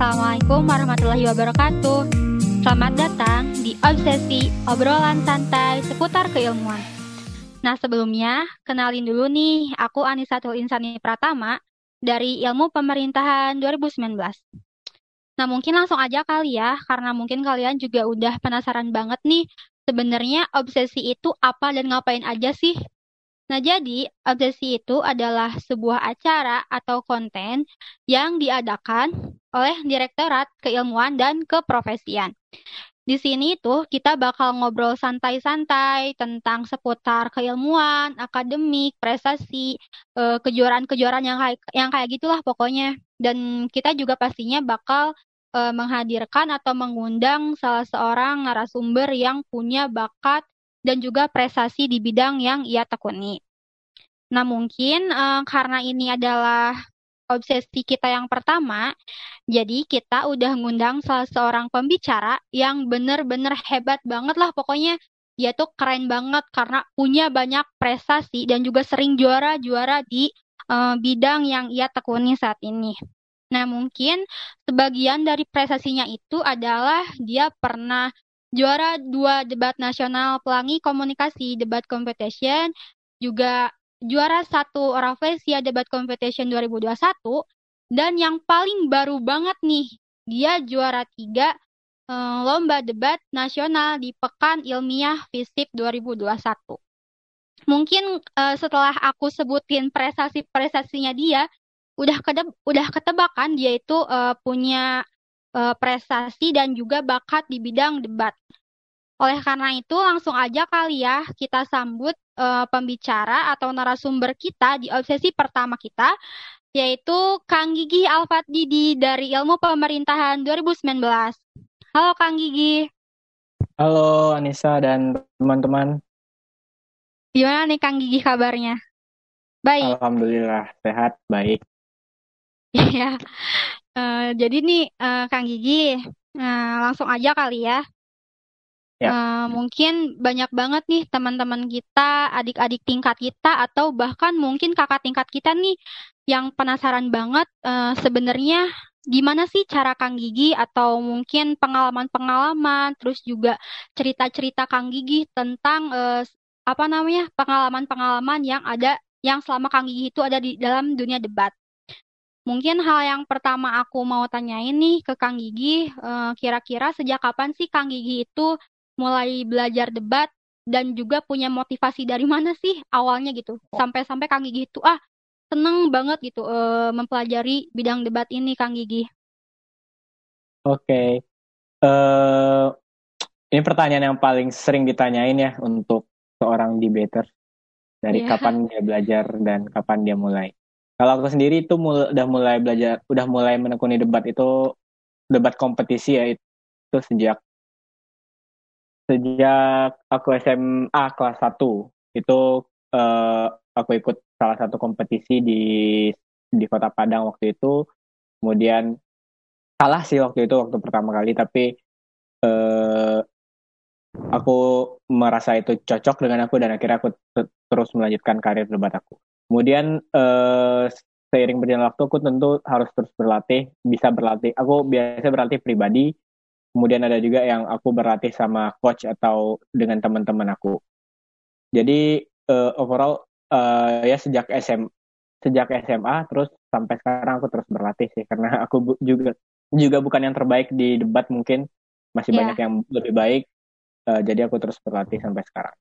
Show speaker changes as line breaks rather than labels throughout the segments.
Assalamualaikum warahmatullahi wabarakatuh. Selamat datang di Obsesi Obrolan Santai seputar keilmuan. Nah sebelumnya, kenalin dulu nih, aku Anisatul Insani Pratama dari Ilmu Pemerintahan 2019. Nah mungkin langsung aja kali ya, karena mungkin kalian juga udah penasaran banget nih, sebenarnya obsesi itu apa dan ngapain aja sih? Nah, jadi obsesi itu adalah sebuah acara atau konten yang diadakan oleh Direktorat Keilmuan dan Keprofesian. Di sini tuh kita bakal ngobrol santai-santai tentang seputar keilmuan, akademik, prestasi, eh, kejuaraan-kejuaraan yang kayak yang kayak gitulah pokoknya. Dan kita juga pastinya bakal eh, menghadirkan atau mengundang salah seorang narasumber yang punya bakat dan juga prestasi di bidang yang ia tekuni. Nah, mungkin uh, karena ini adalah obsesi kita yang pertama, jadi kita udah ngundang salah seorang pembicara yang bener-bener hebat banget lah pokoknya dia tuh keren banget karena punya banyak prestasi dan juga sering juara-juara di uh, bidang yang ia tekuni saat ini. Nah, mungkin sebagian dari prestasinya itu adalah dia pernah juara dua debat nasional pelangi komunikasi debat competition, juga juara satu Rafflesia Debat Competition 2021, dan yang paling baru banget nih, dia juara tiga eh, lomba debat nasional di Pekan Ilmiah FISIP 2021. Mungkin eh, setelah aku sebutin prestasi-prestasinya dia, udah kedeb udah ketebakan dia itu uh, punya uh, prestasi dan juga bakat di bidang debat. Oleh karena itu, langsung aja kali ya kita sambut uh, pembicara atau narasumber kita di obsesi pertama kita, yaitu Kang Gigi Alfatdidi dari Ilmu Pemerintahan 2019. Halo Kang Gigi.
Halo Anissa dan teman-teman.
Gimana nih Kang Gigi kabarnya?
Baik. Alhamdulillah sehat, baik.
Iya. uh, jadi nih uh, Kang Gigi, uh, langsung aja kali ya. Ya. Uh, mungkin banyak banget nih teman-teman kita, adik-adik tingkat kita, atau bahkan mungkin kakak tingkat kita nih yang penasaran banget uh, sebenarnya gimana sih cara Kang Gigi atau mungkin pengalaman-pengalaman, terus juga cerita-cerita Kang Gigi tentang uh, apa namanya pengalaman-pengalaman yang ada yang selama Kang Gigi itu ada di dalam dunia debat. Mungkin hal yang pertama aku mau tanyain nih ke Kang Gigi, kira-kira sejak kapan sih Kang Gigi itu mulai belajar debat dan juga punya motivasi dari mana sih awalnya gitu. Sampai-sampai Kang Gigi itu ah seneng banget gitu uh, mempelajari bidang debat ini Kang Gigi.
Oke. Okay. Uh, eh, ini pertanyaan yang paling sering ditanyain ya untuk seorang debater. Dari yeah. kapan dia belajar dan kapan dia mulai. Kalau aku sendiri itu mul udah mulai belajar, udah mulai menekuni debat itu debat kompetisi ya itu sejak sejak aku SMA kelas 1 itu uh, aku ikut salah satu kompetisi di di Kota Padang waktu itu. Kemudian kalah sih waktu itu waktu pertama kali tapi uh, aku merasa itu cocok dengan aku dan akhirnya aku terus melanjutkan karir debat aku. Kemudian uh, seiring berjalan waktu aku tentu harus terus berlatih, bisa berlatih. Aku biasa berlatih pribadi. Kemudian ada juga yang aku berlatih sama coach atau dengan teman-teman aku. Jadi uh, overall uh, ya sejak SM sejak SMA terus sampai sekarang aku terus berlatih sih karena aku juga juga bukan yang terbaik di debat mungkin masih yeah. banyak yang lebih baik. Uh, jadi aku terus berlatih sampai sekarang.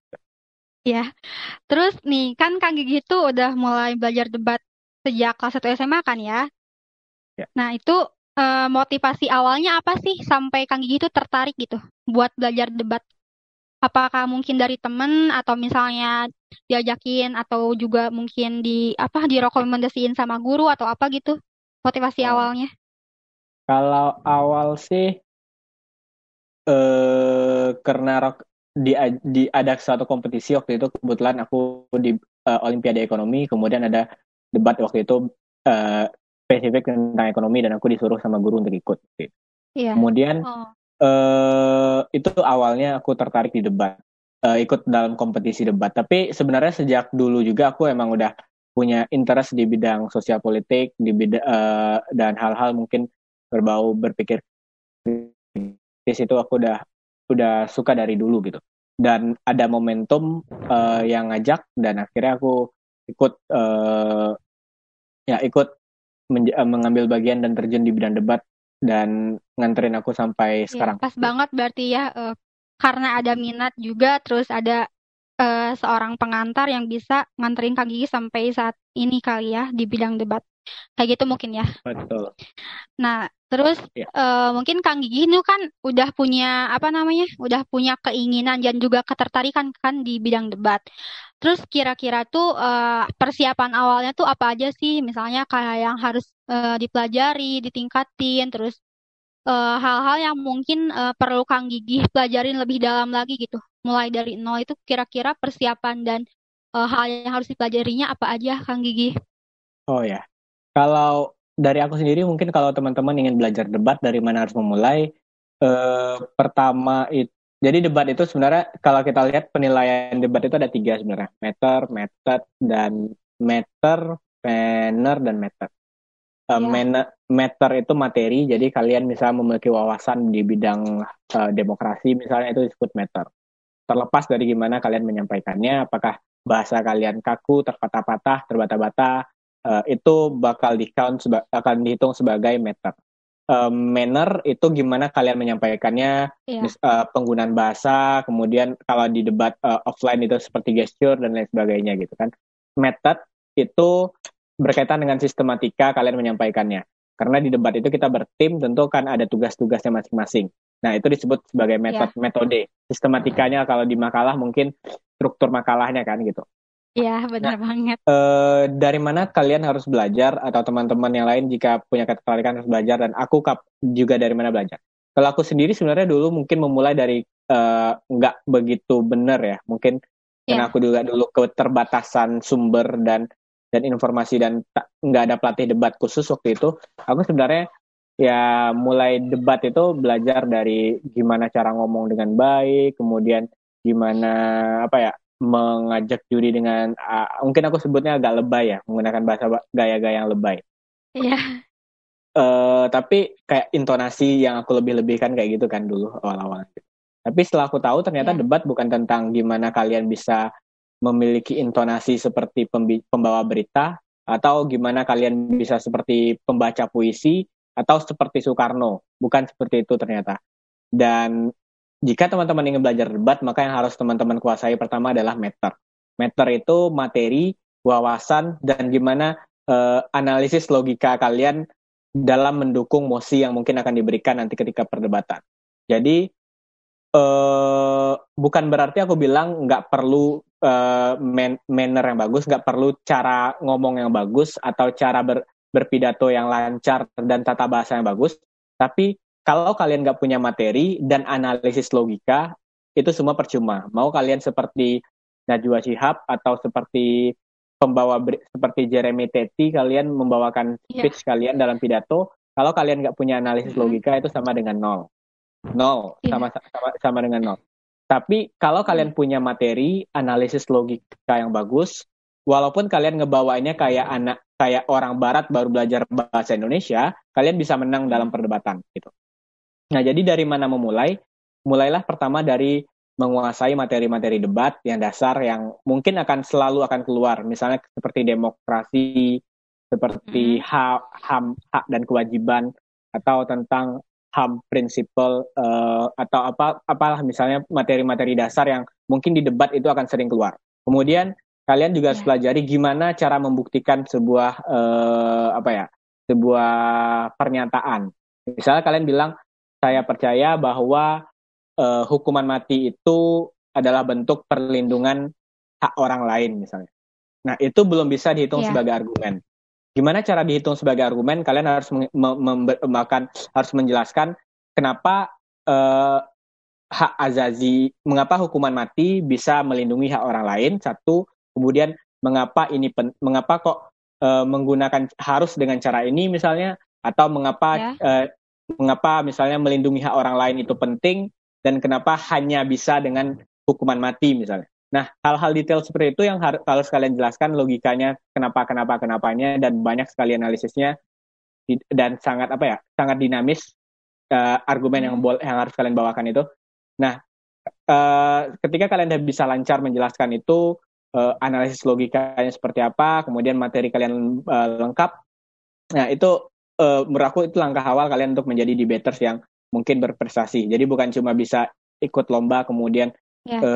Ya, terus nih kan Kang Gigi itu udah mulai belajar debat sejak kelas 1 SMA kan ya? ya. Nah itu uh, motivasi awalnya apa sih sampai Kang Gigi itu tertarik gitu buat belajar debat? Apakah mungkin dari temen atau misalnya diajakin atau juga mungkin di apa direkomendasiin sama guru atau apa gitu motivasi oh. awalnya?
Kalau awal sih eh karena di, di ada suatu kompetisi waktu itu kebetulan aku di uh, Olimpiade Ekonomi kemudian ada debat waktu itu uh, spesifik tentang ekonomi dan aku disuruh sama guru untuk ikut. Yeah. Kemudian oh. uh, itu awalnya aku tertarik di debat, uh, ikut dalam kompetisi debat. Tapi sebenarnya sejak dulu juga aku emang udah punya interest di bidang sosial politik, di bidang uh, dan hal-hal mungkin berbau berpikir di situ aku udah udah suka dari dulu gitu dan ada momentum uh, yang ngajak dan akhirnya aku ikut uh, ya ikut mengambil bagian dan terjun di bidang debat dan nganterin aku sampai ya, sekarang.
Pas banget berarti ya uh, karena ada minat juga terus ada uh, seorang pengantar yang bisa nganterin Kang Gigi sampai saat ini kali ya di bidang debat. Kayak gitu mungkin ya.
Betul.
Nah, terus ya. uh, mungkin Kang Gigi itu kan udah punya apa namanya? Udah punya keinginan dan juga ketertarikan kan di bidang debat. Terus kira-kira tuh uh, persiapan awalnya tuh apa aja sih? Misalnya kayak yang harus uh, dipelajari, ditingkatin, terus hal-hal uh, yang mungkin uh, perlu Kang Gigi pelajarin lebih dalam lagi gitu mulai dari nol itu kira-kira persiapan dan uh, hal yang harus dipelajarinya apa aja Kang Gigi?
Oh ya, kalau dari aku sendiri mungkin kalau teman-teman ingin belajar debat dari mana harus memulai, uh, pertama itu jadi debat itu sebenarnya kalau kita lihat penilaian debat itu ada tiga sebenarnya, meter, method, dan meter, manner, dan method. Uh, yeah. meter itu materi, jadi kalian bisa memiliki wawasan di bidang uh, demokrasi, misalnya itu disebut meter terlepas dari gimana kalian menyampaikannya, apakah bahasa kalian kaku, terpatah-patah, terbata-bata, uh, itu bakal di count akan dihitung sebagai meter. Uh, manner itu gimana kalian menyampaikannya, yeah. Iya. uh, penggunaan bahasa, kemudian kalau di debat uh, offline itu seperti gesture dan lain sebagainya gitu kan. Method itu berkaitan dengan sistematika kalian menyampaikannya. Karena di debat itu kita bertim, tentu kan ada tugas-tugasnya masing-masing. Nah, itu disebut sebagai metode yeah. metode. Sistematikanya kalau di makalah mungkin struktur makalahnya kan gitu.
Iya, benar nah, banget.
Eh, dari mana kalian harus belajar atau teman-teman yang lain jika punya ketertarikan harus belajar dan aku kap juga dari mana belajar? Kalau aku sendiri sebenarnya dulu mungkin memulai dari uh, nggak begitu benar ya, mungkin yeah. karena aku juga dulu keterbatasan sumber dan dan informasi dan nggak ada pelatih debat khusus waktu itu. Aku sebenarnya ya mulai debat itu belajar dari gimana cara ngomong dengan baik, kemudian gimana apa ya mengajak juri dengan uh, mungkin aku sebutnya agak lebay ya menggunakan bahasa gaya-gaya yang lebay.
Iya.
Uh, tapi kayak intonasi yang aku lebih-lebihkan kayak gitu kan dulu awal-awal. Tapi setelah aku tahu ternyata yeah. debat bukan tentang gimana kalian bisa memiliki intonasi seperti pembawa berita atau gimana kalian bisa seperti pembaca puisi atau seperti Soekarno. Bukan seperti itu ternyata. Dan jika teman-teman ingin belajar debat, maka yang harus teman-teman kuasai pertama adalah meter. Meter itu materi, wawasan, dan gimana uh, analisis logika kalian dalam mendukung mosi yang mungkin akan diberikan nanti ketika perdebatan. Jadi uh, bukan berarti aku bilang nggak perlu uh, man manner yang bagus, nggak perlu cara ngomong yang bagus atau cara ber berpidato yang lancar dan tata bahasa yang bagus. Tapi kalau kalian nggak punya materi dan analisis logika, itu semua percuma. Mau kalian seperti Najwa Shihab atau seperti pembawa seperti Jeremy Teti, kalian membawakan iya. speech yeah. kalian dalam pidato, kalau kalian nggak punya analisis logika itu sama dengan nol, nol yeah. sama, sama sama dengan nol. Tapi kalau kalian punya materi, analisis logika yang bagus, walaupun kalian ngebawainnya kayak anak kayak orang barat baru belajar bahasa Indonesia, kalian bisa menang dalam perdebatan gitu. Nah, jadi dari mana memulai? Mulailah pertama dari menguasai materi-materi debat yang dasar yang mungkin akan selalu akan keluar, misalnya seperti demokrasi, seperti hmm. hak, ham, hak dan kewajiban atau tentang ham prinsipal uh, atau apa apalah misalnya materi-materi dasar yang mungkin di debat itu akan sering keluar. Kemudian kalian juga harus iya. pelajari gimana cara membuktikan sebuah uh, apa ya sebuah pernyataan misalnya kalian bilang saya percaya bahwa uh, hukuman mati itu adalah bentuk perlindungan hak orang lain misalnya. Nah itu belum bisa dihitung yeah. sebagai argumen. Gimana cara dihitung sebagai argumen? Kalian harus makan harus menjelaskan kenapa uh, hak azazi mengapa hukuman mati bisa melindungi hak orang lain satu. Kemudian mengapa ini pen, mengapa kok uh, menggunakan harus dengan cara ini misalnya? Atau mengapa ya. uh, mengapa misalnya melindungi hak orang lain itu penting dan kenapa hanya bisa dengan hukuman mati misalnya. Nah, hal-hal detail seperti itu yang harus kalau sekalian jelaskan logikanya kenapa kenapa kenapanya dan banyak sekali analisisnya dan sangat apa ya sangat dinamis uh, argumen yang bol yang harus kalian bawakan itu nah uh, ketika kalian udah bisa lancar menjelaskan itu uh, analisis logikanya seperti apa kemudian materi kalian uh, lengkap nah itu uh, menurut aku itu langkah awal kalian untuk menjadi debaters yang mungkin berprestasi jadi bukan cuma bisa ikut lomba kemudian yeah. Ya.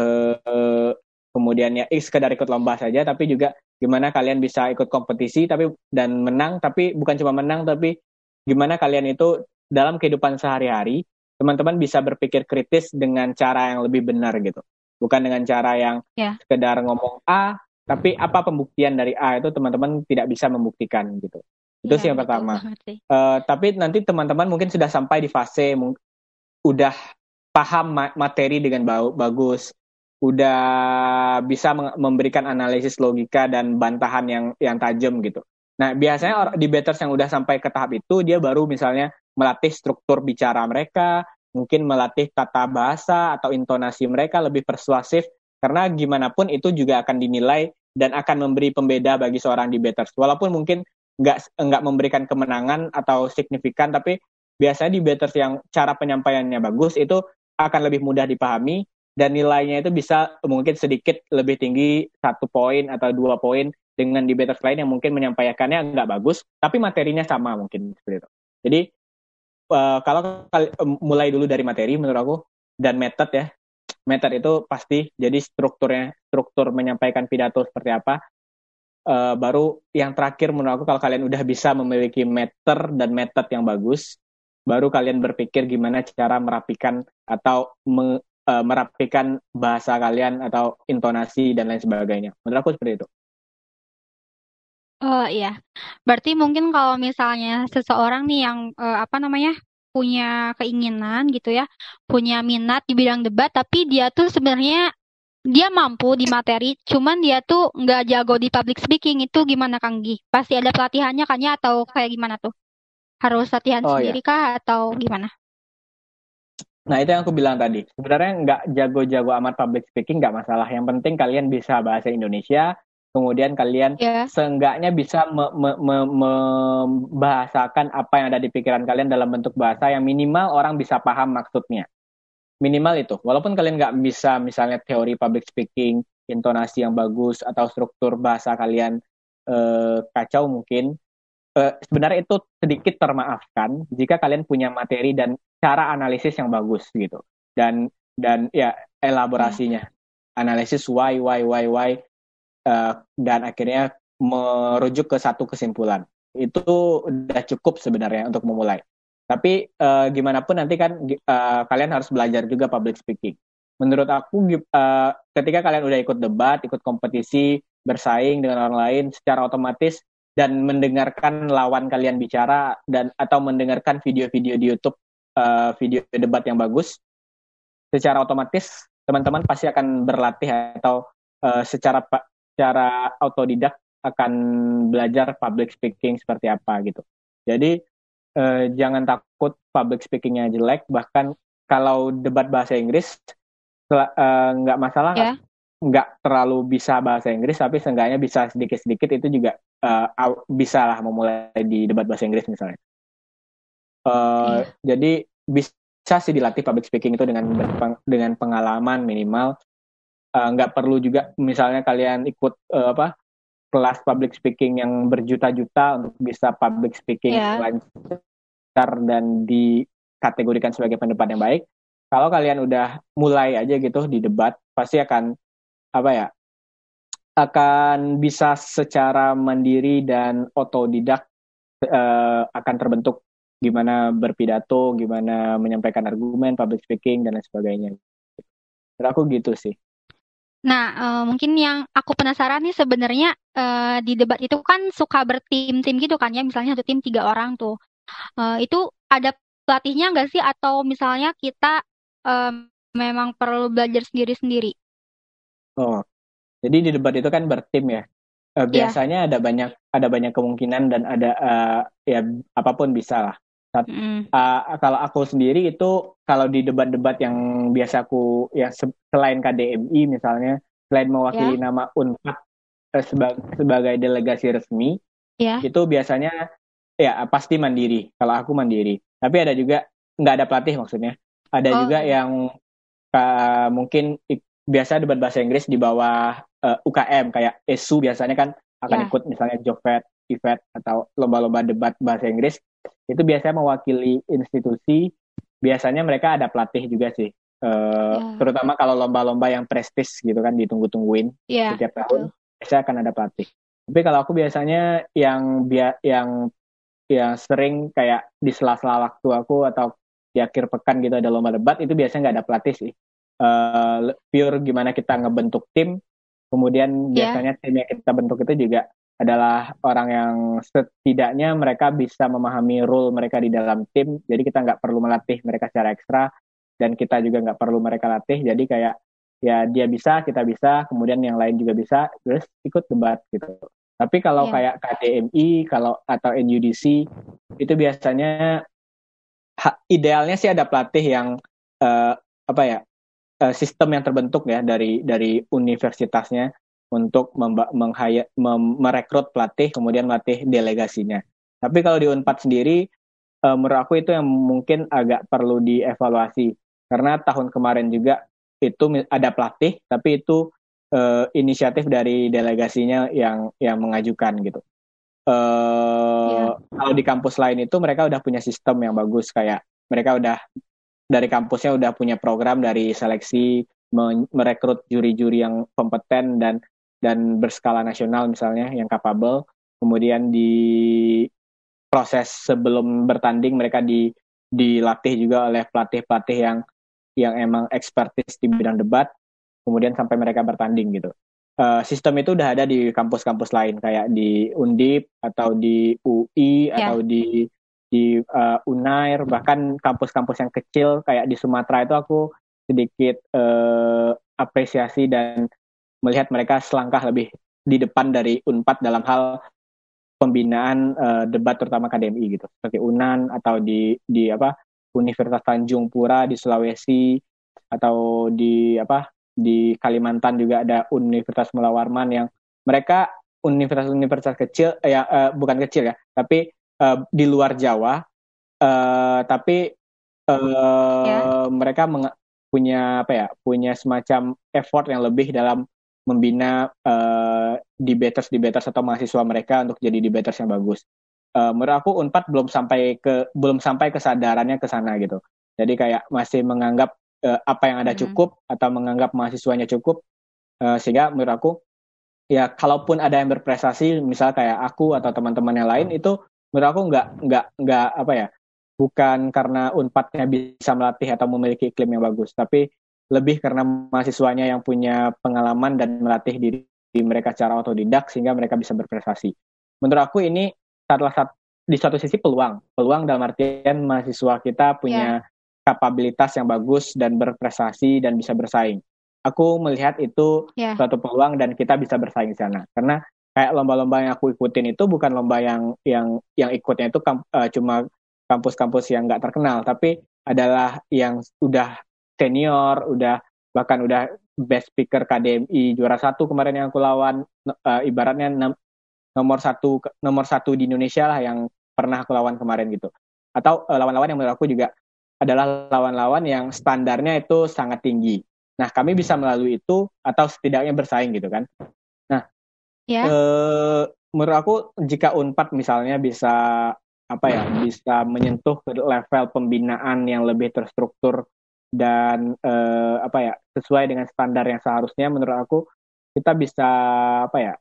uh, kemudian ya sekedar ikut lomba saja tapi juga gimana kalian bisa ikut kompetisi tapi dan menang tapi bukan cuma menang tapi gimana kalian itu dalam kehidupan sehari-hari teman-teman bisa berpikir kritis dengan cara yang lebih benar gitu bukan dengan cara yang yeah. sekedar ngomong A tapi apa pembuktian dari A itu teman-teman tidak bisa membuktikan gitu itu sih yang pertama uh, tapi nanti teman-teman mungkin sudah sampai di fase udah paham materi dengan bagus udah bisa memberikan analisis logika dan bantahan yang yang tajam gitu. Nah, biasanya debaters yang udah sampai ke tahap itu dia baru misalnya melatih struktur bicara mereka, mungkin melatih tata bahasa atau intonasi mereka lebih persuasif karena gimana pun itu juga akan dinilai dan akan memberi pembeda bagi seorang debaters. Walaupun mungkin nggak nggak memberikan kemenangan atau signifikan, tapi biasanya debaters yang cara penyampaiannya bagus itu akan lebih mudah dipahami dan nilainya itu bisa mungkin sedikit lebih tinggi satu poin atau dua poin dengan debaters lain yang mungkin menyampaikannya nggak bagus, tapi materinya sama mungkin seperti itu. Jadi uh, kalau mulai dulu dari materi menurut aku dan method ya, method itu pasti jadi strukturnya struktur menyampaikan pidato seperti apa. Uh, baru yang terakhir menurut aku kalau kalian udah bisa memiliki meter dan method yang bagus, baru kalian berpikir gimana cara merapikan atau uh, merapikan bahasa kalian atau intonasi dan lain sebagainya. Menurut aku seperti itu.
Oh iya, berarti mungkin kalau misalnya seseorang nih yang uh, apa namanya punya keinginan gitu ya, punya minat di bidang debat, tapi dia tuh sebenarnya dia mampu di materi, cuman dia tuh nggak jago di public speaking itu gimana Kang Gi? Pasti ada pelatihannya kan ya atau kayak gimana tuh? Harus latihan oh, sendiri iya. kah atau gimana?
Nah itu yang aku bilang tadi. Sebenarnya nggak jago-jago amat public speaking nggak masalah. Yang penting kalian bisa bahasa Indonesia, kemudian kalian yeah. seenggaknya bisa membahasakan me, me, apa yang ada di pikiran kalian dalam bentuk bahasa yang minimal orang bisa paham maksudnya. Minimal itu. Walaupun kalian nggak bisa misalnya teori public speaking, intonasi yang bagus atau struktur bahasa kalian eh, kacau mungkin, uh, sebenarnya itu sedikit termaafkan jika kalian punya materi dan cara analisis yang bagus gitu dan dan ya elaborasinya hmm. analisis why why why why uh, dan akhirnya merujuk ke satu kesimpulan itu udah cukup sebenarnya untuk memulai tapi uh, gimana pun nanti kan uh, kalian harus belajar juga public speaking menurut aku uh, ketika kalian udah ikut debat ikut kompetisi bersaing dengan orang lain secara otomatis dan mendengarkan lawan kalian bicara dan atau mendengarkan video-video di YouTube uh, video debat yang bagus secara otomatis teman-teman pasti akan berlatih atau uh, secara secara autodidak akan belajar public speaking seperti apa gitu. Jadi uh, jangan takut public speakingnya jelek bahkan kalau debat bahasa Inggris nggak uh, masalah yeah nggak terlalu bisa bahasa Inggris tapi seenggaknya bisa sedikit-sedikit itu juga uh, bisa lah memulai di debat bahasa Inggris misalnya. Uh, yeah. Jadi bisa sih dilatih public speaking itu dengan dengan pengalaman minimal. Uh, nggak perlu juga misalnya kalian ikut uh, apa kelas public speaking yang berjuta-juta untuk bisa public speaking yeah. lancar dan dikategorikan sebagai pendebat yang baik. Kalau kalian udah mulai aja gitu di debat, pasti akan apa ya akan bisa secara mandiri dan otodidak uh, akan terbentuk gimana berpidato, gimana menyampaikan argumen, public speaking dan lain sebagainya. Dan aku gitu sih.
Nah, uh, mungkin yang aku penasaran nih sebenarnya uh, di debat itu kan suka bertim-tim gitu kan ya, misalnya satu tim tiga orang tuh. Uh, itu ada pelatihnya nggak sih atau misalnya kita uh, memang perlu belajar sendiri-sendiri?
Oh, jadi di debat itu kan bertim ya. Uh, biasanya yeah. ada banyak ada banyak kemungkinan dan ada uh, ya apa pun bisa lah. Mm. uh, kalau aku sendiri itu kalau di debat-debat yang biasa aku ya selain KDMI misalnya selain mewakili yeah. nama Unpad uh, sebagai, sebagai delegasi resmi, yeah. itu biasanya ya pasti mandiri. Kalau aku mandiri. Tapi ada juga nggak ada pelatih maksudnya. Ada oh. juga yang uh, mungkin biasa debat bahasa Inggris di bawah uh, eh, UKM kayak ESU biasanya kan akan yeah. ikut misalnya Jovet, Ivet atau lomba-lomba debat bahasa Inggris itu biasanya mewakili institusi biasanya mereka ada pelatih juga sih uh, yeah. terutama kalau lomba-lomba yang prestis gitu kan ditunggu-tungguin yeah, setiap tahun betul. biasanya akan ada pelatih tapi kalau aku biasanya yang bia yang yang sering kayak di sela-sela waktu aku atau di akhir pekan gitu ada lomba debat itu biasanya nggak ada pelatih sih uh, pure gimana kita ngebentuk tim kemudian yeah. biasanya tim yang kita bentuk itu juga adalah orang yang setidaknya mereka bisa memahami role mereka di dalam tim. Jadi kita nggak perlu melatih mereka secara ekstra dan kita juga nggak perlu mereka latih. Jadi kayak ya dia bisa kita bisa kemudian yang lain juga bisa terus ikut debat gitu. Tapi kalau yeah. kayak KDMI kalau atau NUDC itu biasanya ha, idealnya sih ada pelatih yang uh, apa ya uh, sistem yang terbentuk ya dari dari universitasnya untuk menghayat merekrut pelatih kemudian melatih delegasinya. Tapi kalau di Unpad sendiri uh, menurut aku itu yang mungkin agak perlu dievaluasi karena tahun kemarin juga itu ada pelatih tapi itu uh, inisiatif dari delegasinya yang yang mengajukan gitu. Uh, yeah. Kalau di kampus lain itu mereka udah punya sistem yang bagus kayak mereka udah dari kampusnya udah punya program dari seleksi merekrut juri-juri yang kompeten dan dan berskala nasional misalnya yang capable. Kemudian di proses sebelum bertanding mereka di dilatih juga oleh pelatih-pelatih yang yang emang ekspertis di bidang debat. Kemudian sampai mereka bertanding gitu. Uh, sistem itu udah ada di kampus-kampus lain kayak di Undip atau di UI yeah. atau di di uh, Unair. Bahkan kampus-kampus yang kecil kayak di Sumatera itu aku sedikit uh, apresiasi dan melihat mereka selangkah lebih di depan dari Unpad dalam hal pembinaan uh, debat terutama KDMI gitu seperti Unan atau di di apa Universitas Tanjung Pura di Sulawesi atau di apa di Kalimantan juga ada Universitas Mula Warman yang mereka universitas-universitas kecil ya uh, bukan kecil ya tapi uh, di luar Jawa, uh, tapi uh, ya. mereka punya apa ya, punya semacam effort yang lebih dalam membina uh, debaters debaters atau mahasiswa mereka untuk jadi debaters yang bagus. Uh, menurut aku Unpad belum sampai ke belum sampai kesadarannya ke sana gitu. Jadi kayak masih menganggap uh, apa yang ada cukup hmm. atau menganggap mahasiswanya cukup uh, sehingga menurut aku ya kalaupun ada yang berprestasi misal kayak aku atau teman-teman yang lain hmm. itu menurut aku nggak nggak nggak apa ya bukan karena unpadnya bisa melatih atau memiliki iklim yang bagus tapi lebih karena mahasiswanya yang punya pengalaman dan melatih diri mereka secara otodidak sehingga mereka bisa berprestasi menurut aku ini salah satu di suatu sisi peluang peluang dalam artian mahasiswa kita punya yeah. kapabilitas yang bagus dan berprestasi dan bisa bersaing aku melihat itu yeah. suatu peluang dan kita bisa bersaing di sana karena kayak lomba-lomba yang aku ikutin itu bukan lomba yang yang yang ikutnya itu kamp, uh, cuma kampus-kampus yang nggak terkenal tapi adalah yang udah senior udah bahkan udah best speaker KDMI juara satu kemarin yang aku lawan uh, ibaratnya nomor satu nomor satu di Indonesia lah yang pernah aku lawan kemarin gitu. Atau lawan lawan-lawan yang menurut aku juga adalah lawan-lawan yang standarnya itu sangat tinggi. Nah kami bisa melalui itu atau setidaknya bersaing gitu kan.
Ya.
Eh, menurut aku jika Unpad misalnya bisa apa ya bisa menyentuh ke level pembinaan yang lebih terstruktur dan eh, apa ya sesuai dengan standar yang seharusnya menurut aku kita bisa apa ya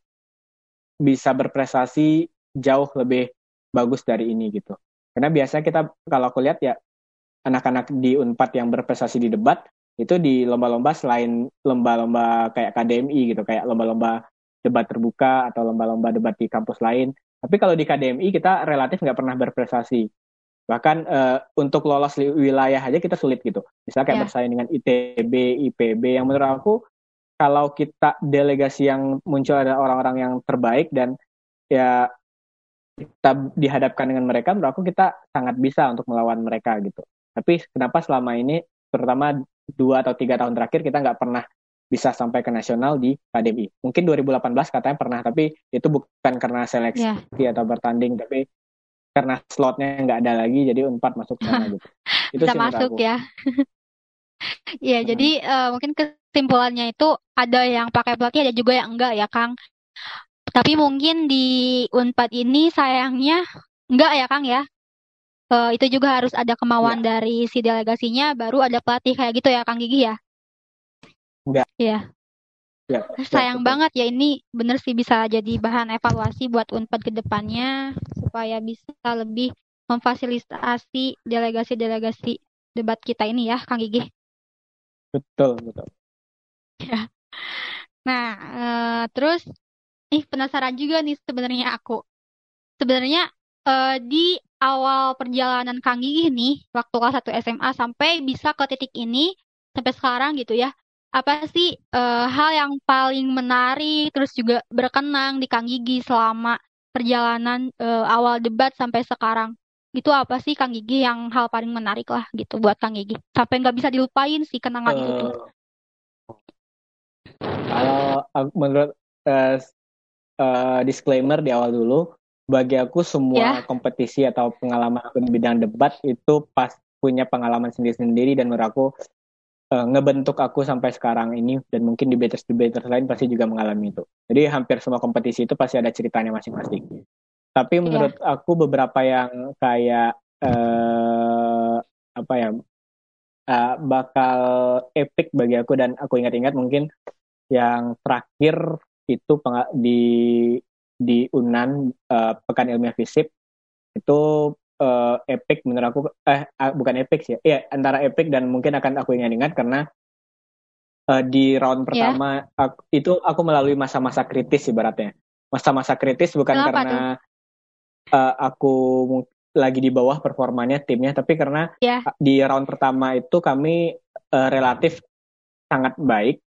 bisa berprestasi jauh lebih bagus dari ini gitu karena biasanya kita kalau aku lihat ya anak-anak di Unpad yang berprestasi di debat itu di lomba-lomba selain lomba-lomba kayak KDMI gitu kayak lomba-lomba debat terbuka atau lomba-lomba debat di kampus lain. Tapi kalau di KDMI kita relatif nggak pernah berprestasi. Bahkan uh, untuk lolos wilayah aja kita sulit gitu. Misalnya kayak yeah. bersaing dengan ITB, IPB yang menurut aku kalau kita delegasi yang muncul ada orang-orang yang terbaik dan ya kita dihadapkan dengan mereka, menurut aku kita sangat bisa untuk melawan mereka gitu. Tapi kenapa selama ini, terutama dua atau tiga tahun terakhir kita nggak pernah bisa sampai ke nasional di KDMI. Mungkin 2018 katanya pernah, tapi itu bukan karena seleksi yeah. atau bertanding, tapi karena slotnya nggak ada lagi jadi unpad masuk sana gitu
itu bisa masuk aku. ya Iya, hmm. jadi uh, mungkin kesimpulannya itu ada yang pakai pelatih, ada juga yang enggak ya, Kang. Tapi mungkin di Unpad ini sayangnya enggak ya, Kang ya. Uh, itu juga harus ada kemauan ya. dari si delegasinya, baru ada pelatih kayak gitu ya, Kang Gigi ya.
Enggak.
Iya. Ya, Sayang ya, banget ya ini bener sih bisa jadi bahan evaluasi buat Unpad ke depannya supaya bisa lebih memfasilitasi delegasi-delegasi debat kita ini ya Kang Gigi.
Betul, betul.
Ya. Nah, uh, terus nih penasaran juga nih sebenarnya aku. Sebenarnya uh, di awal perjalanan Kang Gigi nih waktu kelas 1 SMA sampai bisa ke titik ini sampai sekarang gitu ya apa sih uh, hal yang paling menarik terus juga berkenang di Kang Gigi selama perjalanan uh, awal debat sampai sekarang? Itu apa sih Kang Gigi yang hal paling menarik lah gitu buat Kang Gigi? Sampai nggak bisa dilupain sih kenangan uh, itu tuh.
Kalau menurut uh, uh, disclaimer di awal dulu, bagi aku semua yeah. kompetisi atau pengalaman aku di bidang debat itu pas punya pengalaman sendiri-sendiri dan menurut aku uh, ngebentuk aku sampai sekarang ini dan mungkin di debaters debaters lain pasti juga mengalami itu. Jadi hampir semua kompetisi itu pasti ada ceritanya masing-masing. Tapi iya. menurut yeah. aku beberapa yang kayak uh, apa ya uh, bakal epic bagi aku dan aku ingat-ingat mungkin yang terakhir itu di di Unan uh, Pekan Ilmiah Fisip itu uh, epic menurut aku eh bukan epic sih ya antara epic dan mungkin akan aku ingat-ingat karena uh, di round iya. pertama yeah. aku, itu aku melalui masa-masa kritis ibaratnya masa-masa kritis bukan Kenapa karena uh, aku lagi di bawah performanya timnya tapi karena yeah. di round pertama itu kami uh, relatif sangat baik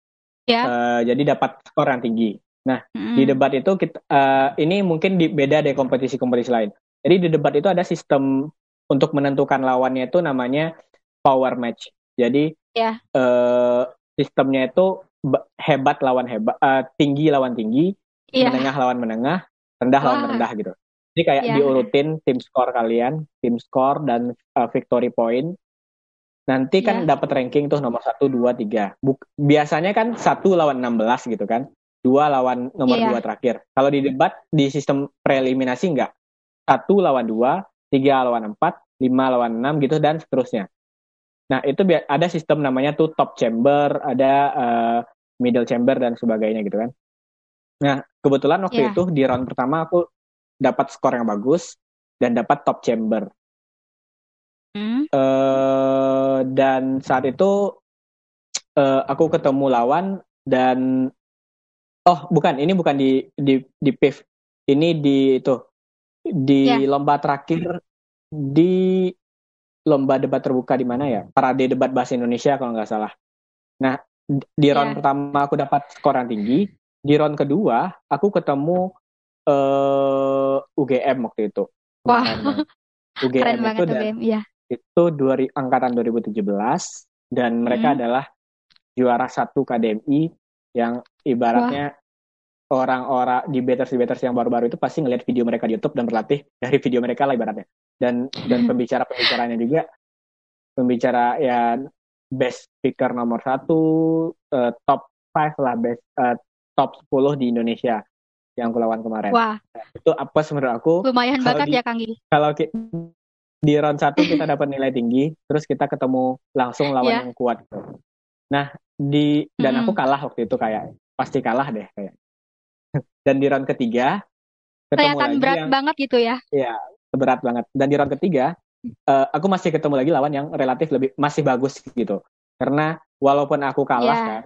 yeah. uh, jadi dapat skor yang tinggi nah mm. di debat itu kita uh, ini mungkin di, beda dari kompetisi-kompetisi lain jadi di debat itu ada sistem untuk menentukan lawannya itu namanya power match. Jadi yeah. uh, sistemnya itu hebat lawan hebat, uh, tinggi lawan tinggi, yeah. menengah lawan menengah, rendah Wah. lawan rendah gitu. Jadi kayak yeah. diurutin tim skor kalian, tim skor dan uh, victory point. Nanti kan yeah. dapat ranking tuh nomor satu, dua, tiga. Buk biasanya kan satu lawan 16 gitu kan, dua lawan nomor yeah. dua terakhir. Kalau di debat di sistem preliminasi enggak satu lawan dua, tiga lawan empat, lima lawan enam gitu dan seterusnya. Nah itu ada sistem namanya tuh top chamber, ada uh, middle chamber dan sebagainya gitu kan. Nah kebetulan waktu yeah. itu di round pertama aku dapat skor yang bagus dan dapat top chamber. Mm. Uh, dan saat itu uh, aku ketemu lawan dan oh bukan ini bukan di di di PIV ini di itu di yeah. lomba terakhir di lomba debat terbuka di mana ya? Parade debat bahasa Indonesia kalau nggak salah. Nah, di round yeah. pertama aku dapat skor yang tinggi. Di round kedua aku ketemu uh, eh, UGM waktu itu.
Wah. Wow. UGM Keren itu dan UGM, ya.
itu dua, angkatan 2017 dan mereka hmm. adalah juara satu KDMI yang ibaratnya orang-orang di debaters debaters yang baru-baru itu pasti ngeliat video mereka di YouTube dan berlatih dari video mereka lah ibaratnya dan dan pembicara pembicaranya juga pembicara ya best speaker nomor satu uh, top five lah best uh, top 10 di Indonesia yang aku lawan kemarin.
Wah.
itu apa menurut aku?
Lumayan banget ya Kang
Kalau di round satu kita dapat nilai tinggi, terus kita ketemu langsung lawan yeah. yang kuat. Nah di dan hmm. aku kalah waktu itu kayak pasti kalah deh kayak dan di round ketiga
ketemu Kelihatan lagi berat yang, banget gitu ya.
Iya, berat banget. Dan di round ketiga uh, aku masih ketemu lagi lawan yang relatif lebih masih bagus gitu. Karena walaupun aku kalah yeah. kan,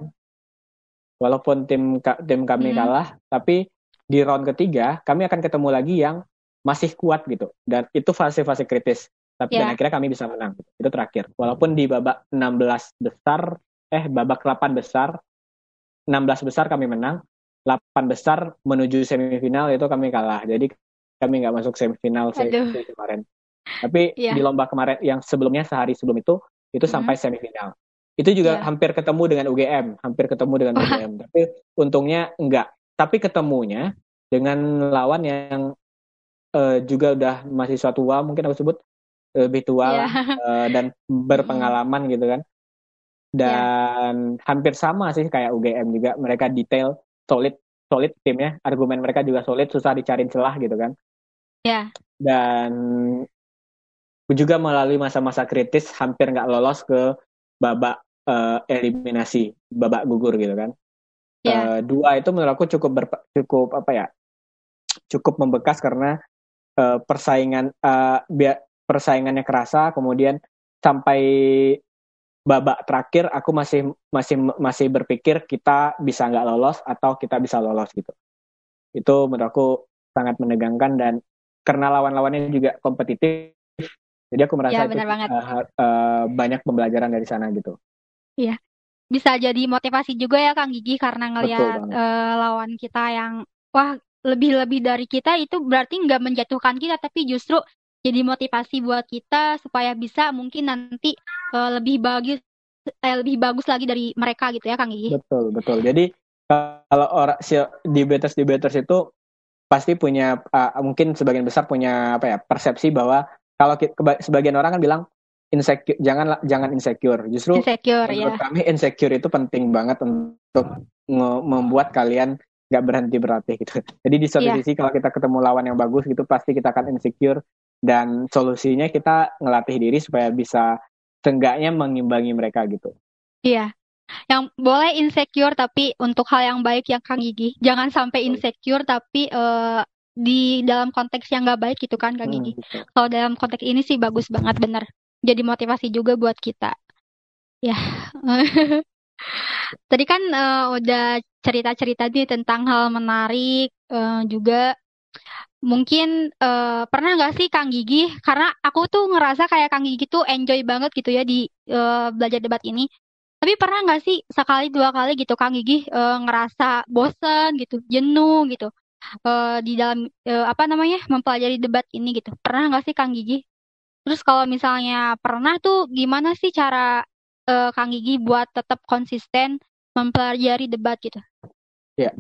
walaupun tim tim kami hmm. kalah, tapi di round ketiga kami akan ketemu lagi yang masih kuat gitu. Dan itu fase-fase kritis. Tapi yeah. dan akhirnya kami bisa menang. Itu terakhir. Walaupun di babak 16 besar, eh babak 8 besar, 16 besar kami menang, 8 besar menuju semifinal itu kami kalah. Jadi kami nggak masuk semifinal kemarin. Tapi yeah. di lomba kemarin yang sebelumnya sehari sebelum itu itu mm -hmm. sampai semifinal. Itu juga yeah. hampir ketemu dengan UGM, hampir ketemu dengan UGM. Tapi untungnya enggak. Tapi ketemunya dengan lawan yang uh, juga udah mahasiswa tua mungkin aku sebut lebih tua yeah. uh, dan berpengalaman gitu kan dan yeah. hampir sama sih kayak UGM juga mereka detail solid solid timnya argumen mereka juga solid susah dicari celah gitu kan
ya yeah.
dan juga melalui masa-masa kritis hampir nggak lolos ke babak uh, eliminasi babak gugur gitu kan yeah. Ya. uh, dua itu menurut aku cukup ber, cukup apa ya cukup membekas karena uh, persaingan uh, persaingannya kerasa kemudian sampai babak terakhir aku masih masih masih berpikir kita bisa nggak lolos atau kita bisa lolos gitu. Itu menurut aku sangat menegangkan dan karena lawan-lawannya juga kompetitif jadi aku merasa ya, itu uh, uh, banyak pembelajaran dari sana gitu.
Iya bisa jadi motivasi juga ya Kang Gigi karena ngelihat uh, lawan kita yang wah lebih-lebih dari kita itu berarti nggak menjatuhkan kita tapi justru jadi motivasi buat kita supaya bisa mungkin nanti uh, lebih bagus eh, lebih bagus lagi dari mereka gitu ya Kang Gigi.
Betul, betul. Jadi kalau orang si debaters debaters itu pasti punya uh, mungkin sebagian besar punya apa ya persepsi bahwa kalau sebagian orang kan bilang insecure jangan jangan insecure justru
insecure,
menurut ya. kami insecure itu penting banget untuk membuat kalian nggak berhenti berlatih gitu jadi di satu yeah. sisi kalau kita ketemu lawan yang bagus gitu pasti kita akan insecure dan solusinya kita ngelatih diri supaya bisa seenggaknya mengimbangi mereka gitu.
Iya. Yang boleh insecure tapi untuk hal yang baik yang Kang Gigi. Jangan sampai insecure tapi uh, di dalam konteks yang nggak baik gitu kan Kang Gigi. Hmm, Kalau dalam konteks ini sih bagus banget bener. Jadi motivasi juga buat kita. Ya. Tadi kan uh, udah cerita-cerita nih tentang hal menarik uh, juga Mungkin uh, pernah nggak sih Kang Gigi? Karena aku tuh ngerasa kayak Kang Gigi tuh enjoy banget gitu ya di uh, belajar debat ini. Tapi pernah nggak sih sekali dua kali gitu Kang Gigi uh, ngerasa bosen gitu, jenuh gitu uh, di dalam uh, apa namanya mempelajari debat ini gitu. Pernah nggak sih Kang Gigi? Terus kalau misalnya pernah tuh gimana sih cara uh, Kang Gigi buat tetap konsisten mempelajari debat gitu?
Ya,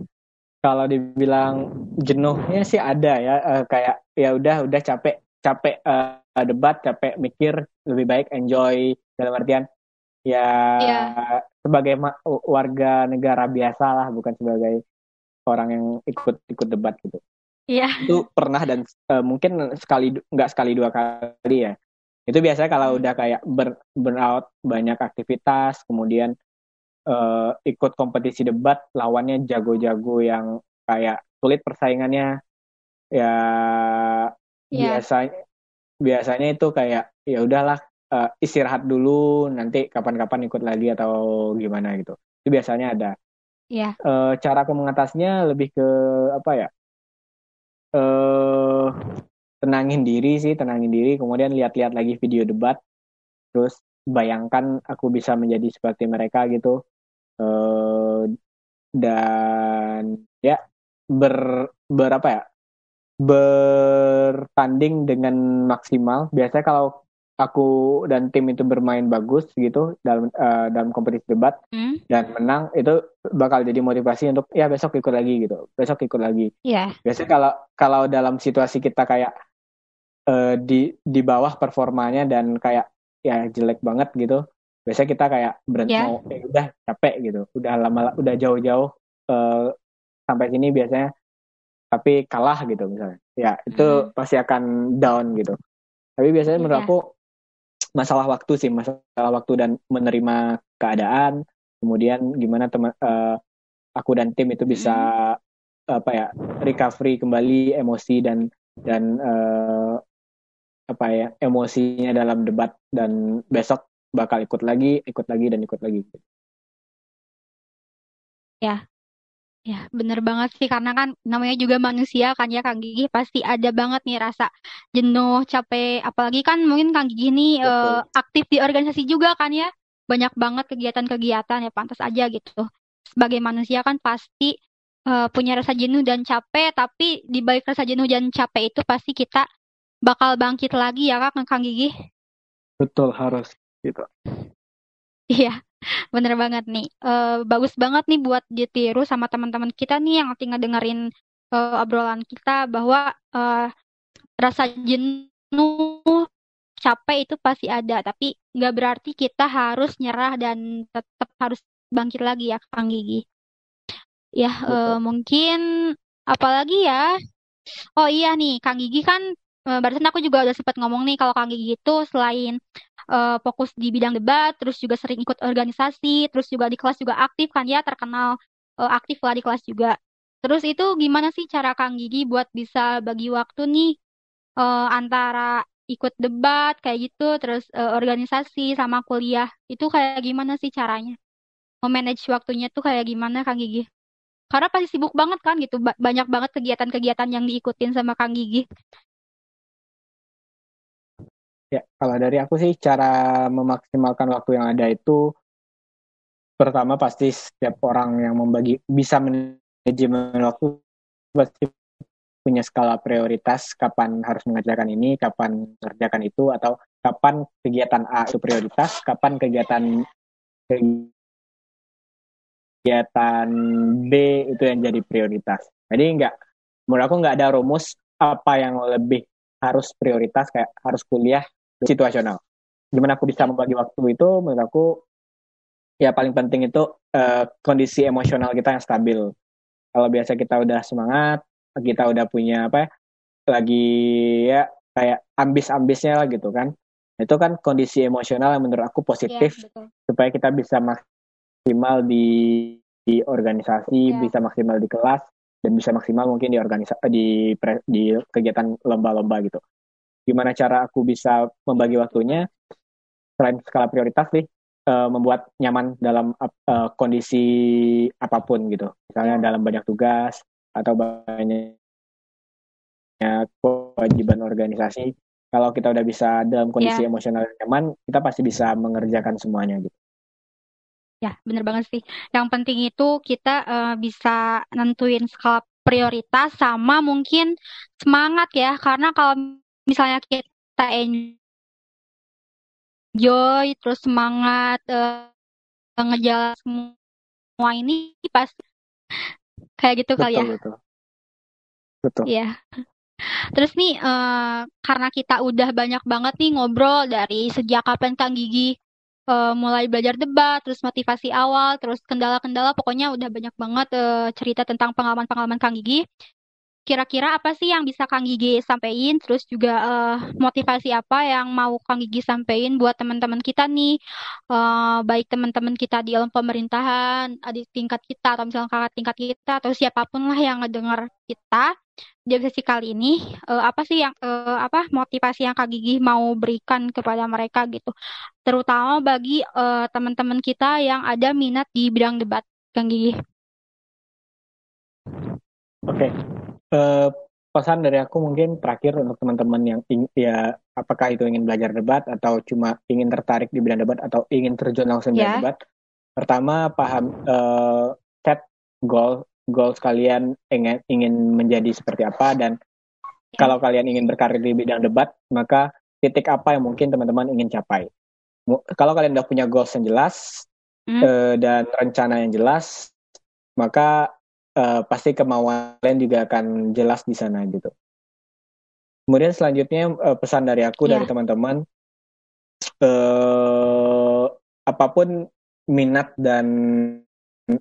kalau dibilang jenuhnya sih ada ya uh, kayak ya udah udah capek capek uh, debat capek mikir lebih baik enjoy dalam artian ya yeah. sebagai warga negara biasa lah bukan sebagai orang yang ikut ikut debat gitu
Iya. Yeah.
Itu pernah dan uh, mungkin sekali nggak sekali dua kali ya. Itu biasanya kalau hmm. udah kayak burn, burnout banyak aktivitas, kemudian uh, ikut kompetisi debat lawannya jago-jago yang kayak sulit persaingannya ya yeah. biasanya biasanya itu kayak ya udahlah uh, istirahat dulu nanti kapan-kapan ikut lagi atau gimana gitu itu biasanya ada
yeah. Iya.
uh, cara aku mengatasnya lebih ke apa ya uh, tenangin diri sih tenangin diri kemudian lihat-lihat lagi video debat terus bayangkan aku bisa menjadi seperti mereka gitu uh, dan ya ber berapa ya? Bertanding dengan maksimal. Biasanya kalau aku dan tim itu bermain bagus gitu dalam uh, dalam kompetisi debat hmm? dan menang itu bakal jadi motivasi untuk ya besok ikut lagi gitu. Besok ikut lagi.
Yeah.
biasanya kalau kalau dalam situasi kita kayak uh, di di bawah performanya dan kayak ya jelek banget gitu biasanya kita kayak berhenti yeah. mau eh, udah capek gitu udah lama udah jauh-jauh uh, sampai sini biasanya tapi kalah gitu misalnya ya itu hmm. pasti akan down gitu tapi biasanya yeah. menurut aku masalah waktu sih masalah waktu dan menerima keadaan kemudian gimana teman uh, aku dan tim itu bisa hmm. apa ya recovery kembali emosi dan dan uh, apa ya emosinya dalam debat dan besok bakal ikut lagi, ikut lagi dan ikut lagi.
Ya, ya bener banget sih karena kan namanya juga manusia kan ya Kang Gigi. Pasti ada banget nih rasa jenuh, capek, apalagi kan mungkin Kang Gigi nih uh, aktif di organisasi juga kan ya, banyak banget kegiatan-kegiatan ya pantas aja gitu. Sebagai manusia kan pasti uh, punya rasa jenuh dan capek, tapi di balik rasa jenuh dan capek itu pasti kita bakal bangkit lagi ya Kak Kang Gigi.
Betul harus gitu.
Iya, bener banget nih. Uh, bagus banget nih buat ditiru sama teman-teman kita nih yang tinggal dengerin uh, obrolan kita bahwa uh, rasa jenuh capek itu pasti ada tapi nggak berarti kita harus nyerah dan tetap harus bangkit lagi ya Kang Gigi ya uh, mungkin apalagi ya oh iya nih Kang Gigi kan barusan aku juga udah sempat ngomong nih kalau Kang Gigi itu selain uh, fokus di bidang debat terus juga sering ikut organisasi terus juga di kelas juga aktif kan ya terkenal uh, aktif lah di kelas juga. Terus itu gimana sih cara Kang Gigi buat bisa bagi waktu nih uh, antara ikut debat kayak gitu terus uh, organisasi sama kuliah? Itu kayak gimana sih caranya? Memanage waktunya tuh kayak gimana Kang Gigi? Karena pasti sibuk banget kan gitu ba banyak banget kegiatan-kegiatan yang diikutin sama Kang Gigi
ya kalau dari aku sih cara memaksimalkan waktu yang ada itu pertama pasti setiap orang yang membagi bisa manajemen waktu pasti punya skala prioritas kapan harus mengerjakan ini, kapan mengerjakan itu, atau kapan kegiatan A itu prioritas, kapan kegiatan kegiatan B itu yang jadi prioritas. Jadi enggak, menurut aku nggak ada rumus apa yang lebih harus prioritas kayak harus kuliah situasional. Gimana aku bisa membagi waktu itu menurut aku ya paling penting itu uh, kondisi emosional kita yang stabil. Kalau biasa kita udah semangat, kita udah punya apa ya, lagi ya kayak ambis-ambisnya lah gitu kan itu kan kondisi emosional yang menurut aku positif ya, supaya kita bisa maksimal di di organisasi ya. bisa maksimal di kelas dan bisa maksimal mungkin di organisasi di pre, di kegiatan lomba-lomba gitu gimana cara aku bisa membagi waktunya selain skala prioritas nih uh, membuat nyaman dalam uh, kondisi apa pun gitu misalnya ya. dalam banyak tugas atau banyak kewajiban organisasi kalau kita udah bisa dalam kondisi yeah. emosional nyaman kita pasti bisa mengerjakan semuanya gitu
ya bener banget sih yang penting itu kita uh, bisa nentuin skala prioritas sama mungkin semangat ya karena kalau misalnya kita enjoy terus semangat uh, ngejalan semua ini pas kayak gitu betul, kali ya. betul.
Betul.
Iya. Terus nih uh, karena kita udah banyak banget nih ngobrol dari sejak kapan Kang Gigi uh, mulai belajar debat, terus motivasi awal, terus kendala-kendala, pokoknya udah banyak banget uh, cerita tentang pengalaman-pengalaman Kang Gigi kira-kira apa sih yang bisa Kang Gigi sampaikan terus juga uh, motivasi apa yang mau Kang Gigi sampaikan buat teman-teman kita nih? Uh, baik teman-teman kita di dalam pemerintahan adik tingkat kita atau misalnya kakak tingkat kita atau siapa pun lah yang ngedengar kita di sesi kali ini uh, apa sih yang uh, apa motivasi yang Kang Gigi mau berikan kepada mereka gitu. Terutama bagi uh, teman-teman kita yang ada minat di bidang debat Kang Gigi.
Oke, uh, pesan dari aku mungkin terakhir untuk teman-teman yang ya apakah itu ingin belajar debat atau cuma ingin tertarik di bidang debat atau ingin terjun langsung di yeah. debat. Pertama paham uh, set goal goal kalian ingin ingin menjadi seperti apa dan yeah. kalau kalian ingin berkarir di bidang debat maka titik apa yang mungkin teman-teman ingin capai. Kalau kalian udah punya goals yang jelas mm. uh, dan rencana yang jelas maka uh, pasti kemauan kalian juga akan jelas di sana gitu. Kemudian selanjutnya uh, pesan dari aku yeah. dari teman-teman uh, apa pun minat dan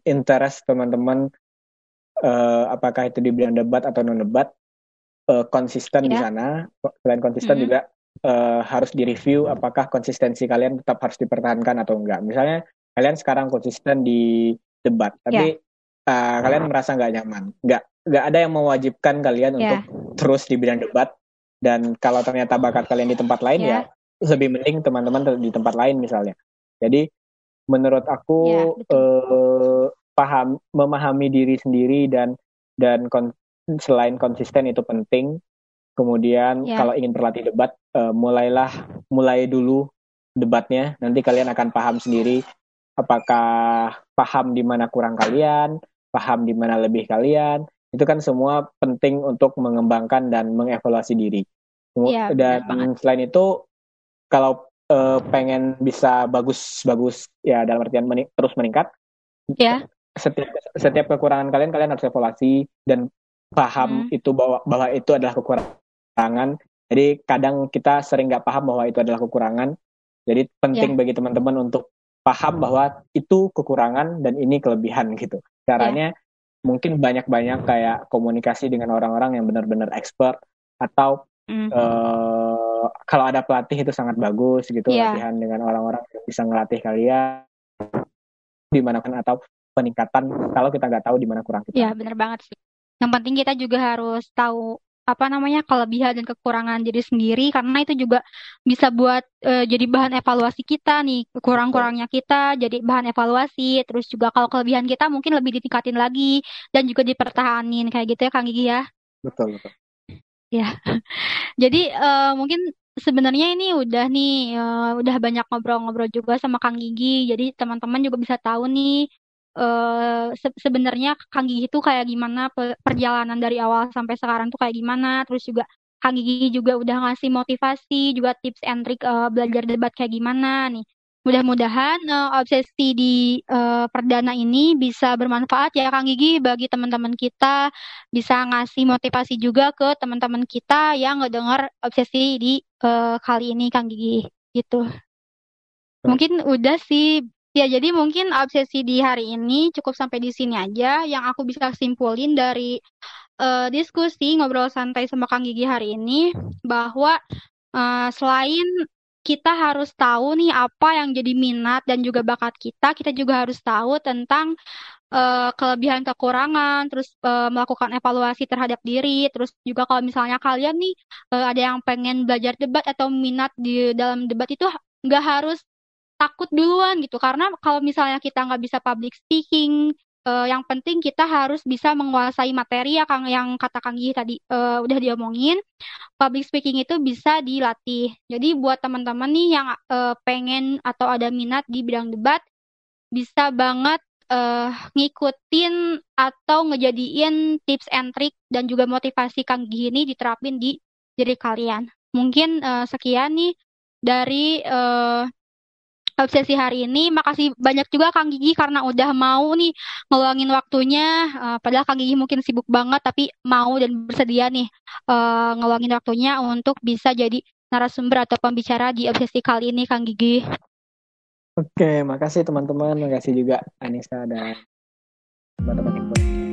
interest teman-teman uh, apakah itu di bidang debat atau non debat uh, konsisten yeah. di sana selain konsisten mm -hmm. juga uh, harus direview apakah konsistensi kalian tetap harus dipertahankan atau enggak misalnya kalian sekarang konsisten di debat tapi yeah uh, kalian merasa nggak nyaman? Nggak nggak ada yang mewajibkan kalian yeah. untuk terus di bidang debat? Dan kalau ternyata bakat kalian di tempat lain yeah. ya lebih mending teman-teman di tempat lain misalnya. Jadi menurut aku yeah, ya, uh, paham memahami diri sendiri dan dan kon, selain konsisten itu penting. Kemudian yeah. kalau ingin berlatih debat uh, mulailah mulai dulu debatnya. Nanti kalian akan paham sendiri apakah paham di mana kurang kalian paham di mana lebih kalian itu kan semua penting untuk mengembangkan dan mengevaluasi diri ya, dan selain itu kalau uh, pengen bisa bagus-bagus ya dalam artian mening terus meningkat
ya
setiap setiap kekurangan kalian kalian harus evaluasi dan paham hmm. itu bahwa bahwa itu adalah kekurangan kekurangan. Jadi kadang kita sering nggak paham bahwa itu adalah kekurangan. Jadi penting yeah. bagi teman-teman untuk paham bahwa itu kekurangan dan ini kelebihan gitu. Caranya yeah. mungkin banyak-banyak kayak komunikasi dengan orang-orang yang benar-benar expert atau mm. uh, kalau ada pelatih itu sangat bagus gitu yeah. latihan dengan orang-orang yang bisa ngelatih kalian di mana kan atau peningkatan kalau kita nggak tahu di mana kurang kita.
Iya benar banget sih. Yang penting kita juga harus tahu apa namanya kelebihan dan kekurangan diri sendiri karena itu juga bisa buat uh, jadi bahan evaluasi kita nih kurang-kurangnya kita jadi bahan evaluasi terus juga kalau kelebihan kita mungkin lebih ditingkatin lagi dan juga dipertahanin kayak gitu ya Kang Gigi ya?
Betul betul.
Ya. Jadi uh, mungkin sebenarnya ini udah nih uh, udah banyak ngobrol-ngobrol juga sama Kang Gigi jadi teman-teman juga bisa tahu nih uh, se sebenarnya Kang Gigi itu kayak gimana? Perjalanan dari awal sampai sekarang tuh kayak gimana? Terus juga Kang Gigi juga udah ngasih motivasi juga tips and trick uh, belajar debat kayak gimana nih. Mudah-mudahan uh, obsesi di uh, perdana ini bisa bermanfaat ya Kang Gigi bagi teman-teman kita. Bisa ngasih motivasi juga ke teman-teman kita yang ngedengar obsesi di uh, kali ini Kang Gigi gitu. Mungkin udah sih Ya, jadi mungkin obsesi di hari ini cukup sampai di sini aja. Yang aku bisa simpulin dari uh, diskusi ngobrol santai sama Kang Gigi hari ini bahwa uh, selain kita harus tahu nih apa yang jadi minat dan juga bakat kita, kita juga harus tahu tentang uh, kelebihan kekurangan, terus uh, melakukan evaluasi terhadap diri, terus juga kalau misalnya kalian nih uh, ada yang pengen belajar debat atau minat di dalam debat itu nggak harus takut duluan gitu. Karena kalau misalnya kita nggak bisa public speaking uh, yang penting kita harus bisa menguasai materi ya Kang yang kata Kang Gih tadi uh, udah diomongin. Public speaking itu bisa dilatih. Jadi buat teman-teman nih yang uh, pengen atau ada minat di bidang debat bisa banget uh, ngikutin atau ngejadiin tips and trick dan juga motivasi Kang Gih ini diterapin di diri kalian. Mungkin uh, sekian nih dari uh, obsesi hari ini. Makasih banyak juga Kang Gigi karena udah mau nih ngeluangin waktunya. Uh, padahal Kang Gigi mungkin sibuk banget tapi mau dan bersedia nih uh, ngeluangin waktunya untuk bisa jadi narasumber atau pembicara di obsesi kali ini Kang Gigi.
Oke, makasih teman-teman. Makasih juga Anissa dan teman-teman